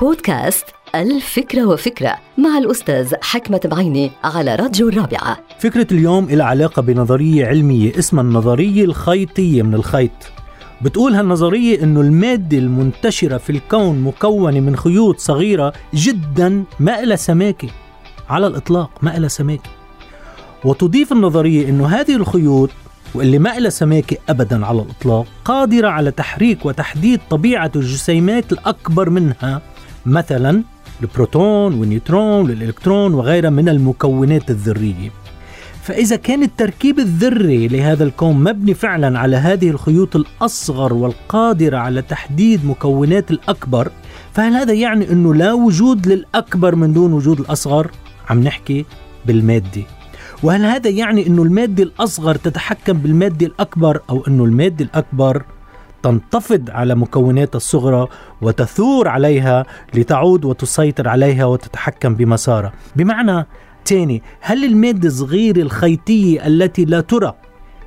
بودكاست الفكرة وفكرة مع الأستاذ حكمة بعيني على راديو الرابعة. فكرة اليوم إلى علاقة بنظرية علمية اسمها النظرية الخيطية من الخيط. بتقول هالنظرية أنه المادة المنتشرة في الكون مكونة من خيوط صغيرة جدا ما إلها سماكة. على الإطلاق ما إلها سماكة. وتضيف النظرية أنه هذه الخيوط واللي ما إلها سماكة أبدا على الإطلاق قادرة على تحريك وتحديد طبيعة الجسيمات الأكبر منها مثلا البروتون والنيوترون والإلكترون وغيرها من المكونات الذرية فإذا كان التركيب الذري لهذا الكون مبني فعلا على هذه الخيوط الأصغر والقادرة على تحديد مكونات الأكبر فهل هذا يعني أنه لا وجود للأكبر من دون وجود الأصغر؟ عم نحكي بالمادة وهل هذا يعني أنه المادة الأصغر تتحكم بالمادة الأكبر أو أنه المادة الأكبر تنتفض على مكونات الصغرى وتثور عليها لتعود وتسيطر عليها وتتحكم بمسارها بمعنى تاني هل المادة الصغيرة الخيطية التي لا ترى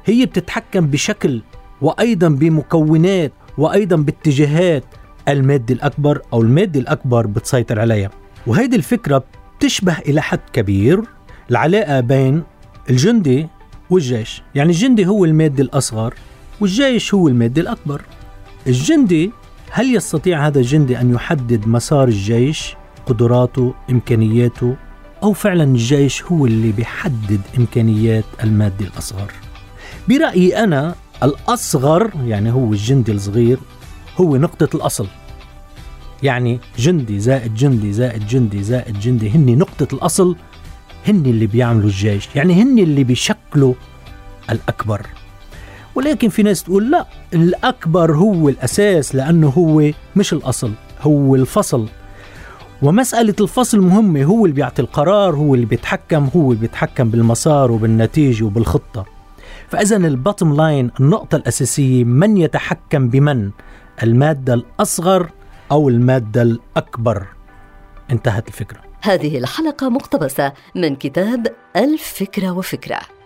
هي بتتحكم بشكل وأيضا بمكونات وأيضا باتجاهات المادة الأكبر أو المادة الأكبر بتسيطر عليها؟ وهيدي الفكرة بتشبه إلى حد كبير العلاقة بين الجندي والجيش. يعني الجندي هو المادة الأصغر والجيش هو المادة الأكبر؟ الجندي هل يستطيع هذا الجندي أن يحدد مسار الجيش قدراته إمكانياته؟ أو فعلا الجيش هو اللي بيحدد إمكانيات المادة الأصغر؟ برأيي أنا الأصغر يعني هو الجندي الصغير هو نقطة الأصل. يعني جندي زائد جندي زائد جندي زائد جندي هن نقطة الأصل هن اللي بيعملوا الجيش يعني هن اللي بيشكلوا الأكبر. ولكن في ناس تقول لا الأكبر هو الأساس لأنه هو مش الأصل هو الفصل. ومسألة الفصل مهمة هو اللي بيعطي القرار هو اللي بيتحكم هو اللي بيتحكم بالمسار وبالنتيجة وبالخطة. فإذا الباتم لاين النقطة الأساسية من يتحكم بمن؟ المادة الأصغر أو المادة الأكبر؟ انتهت الفكرة. هذه الحلقة مقتبسة من كتاب الفكرة وفكرة.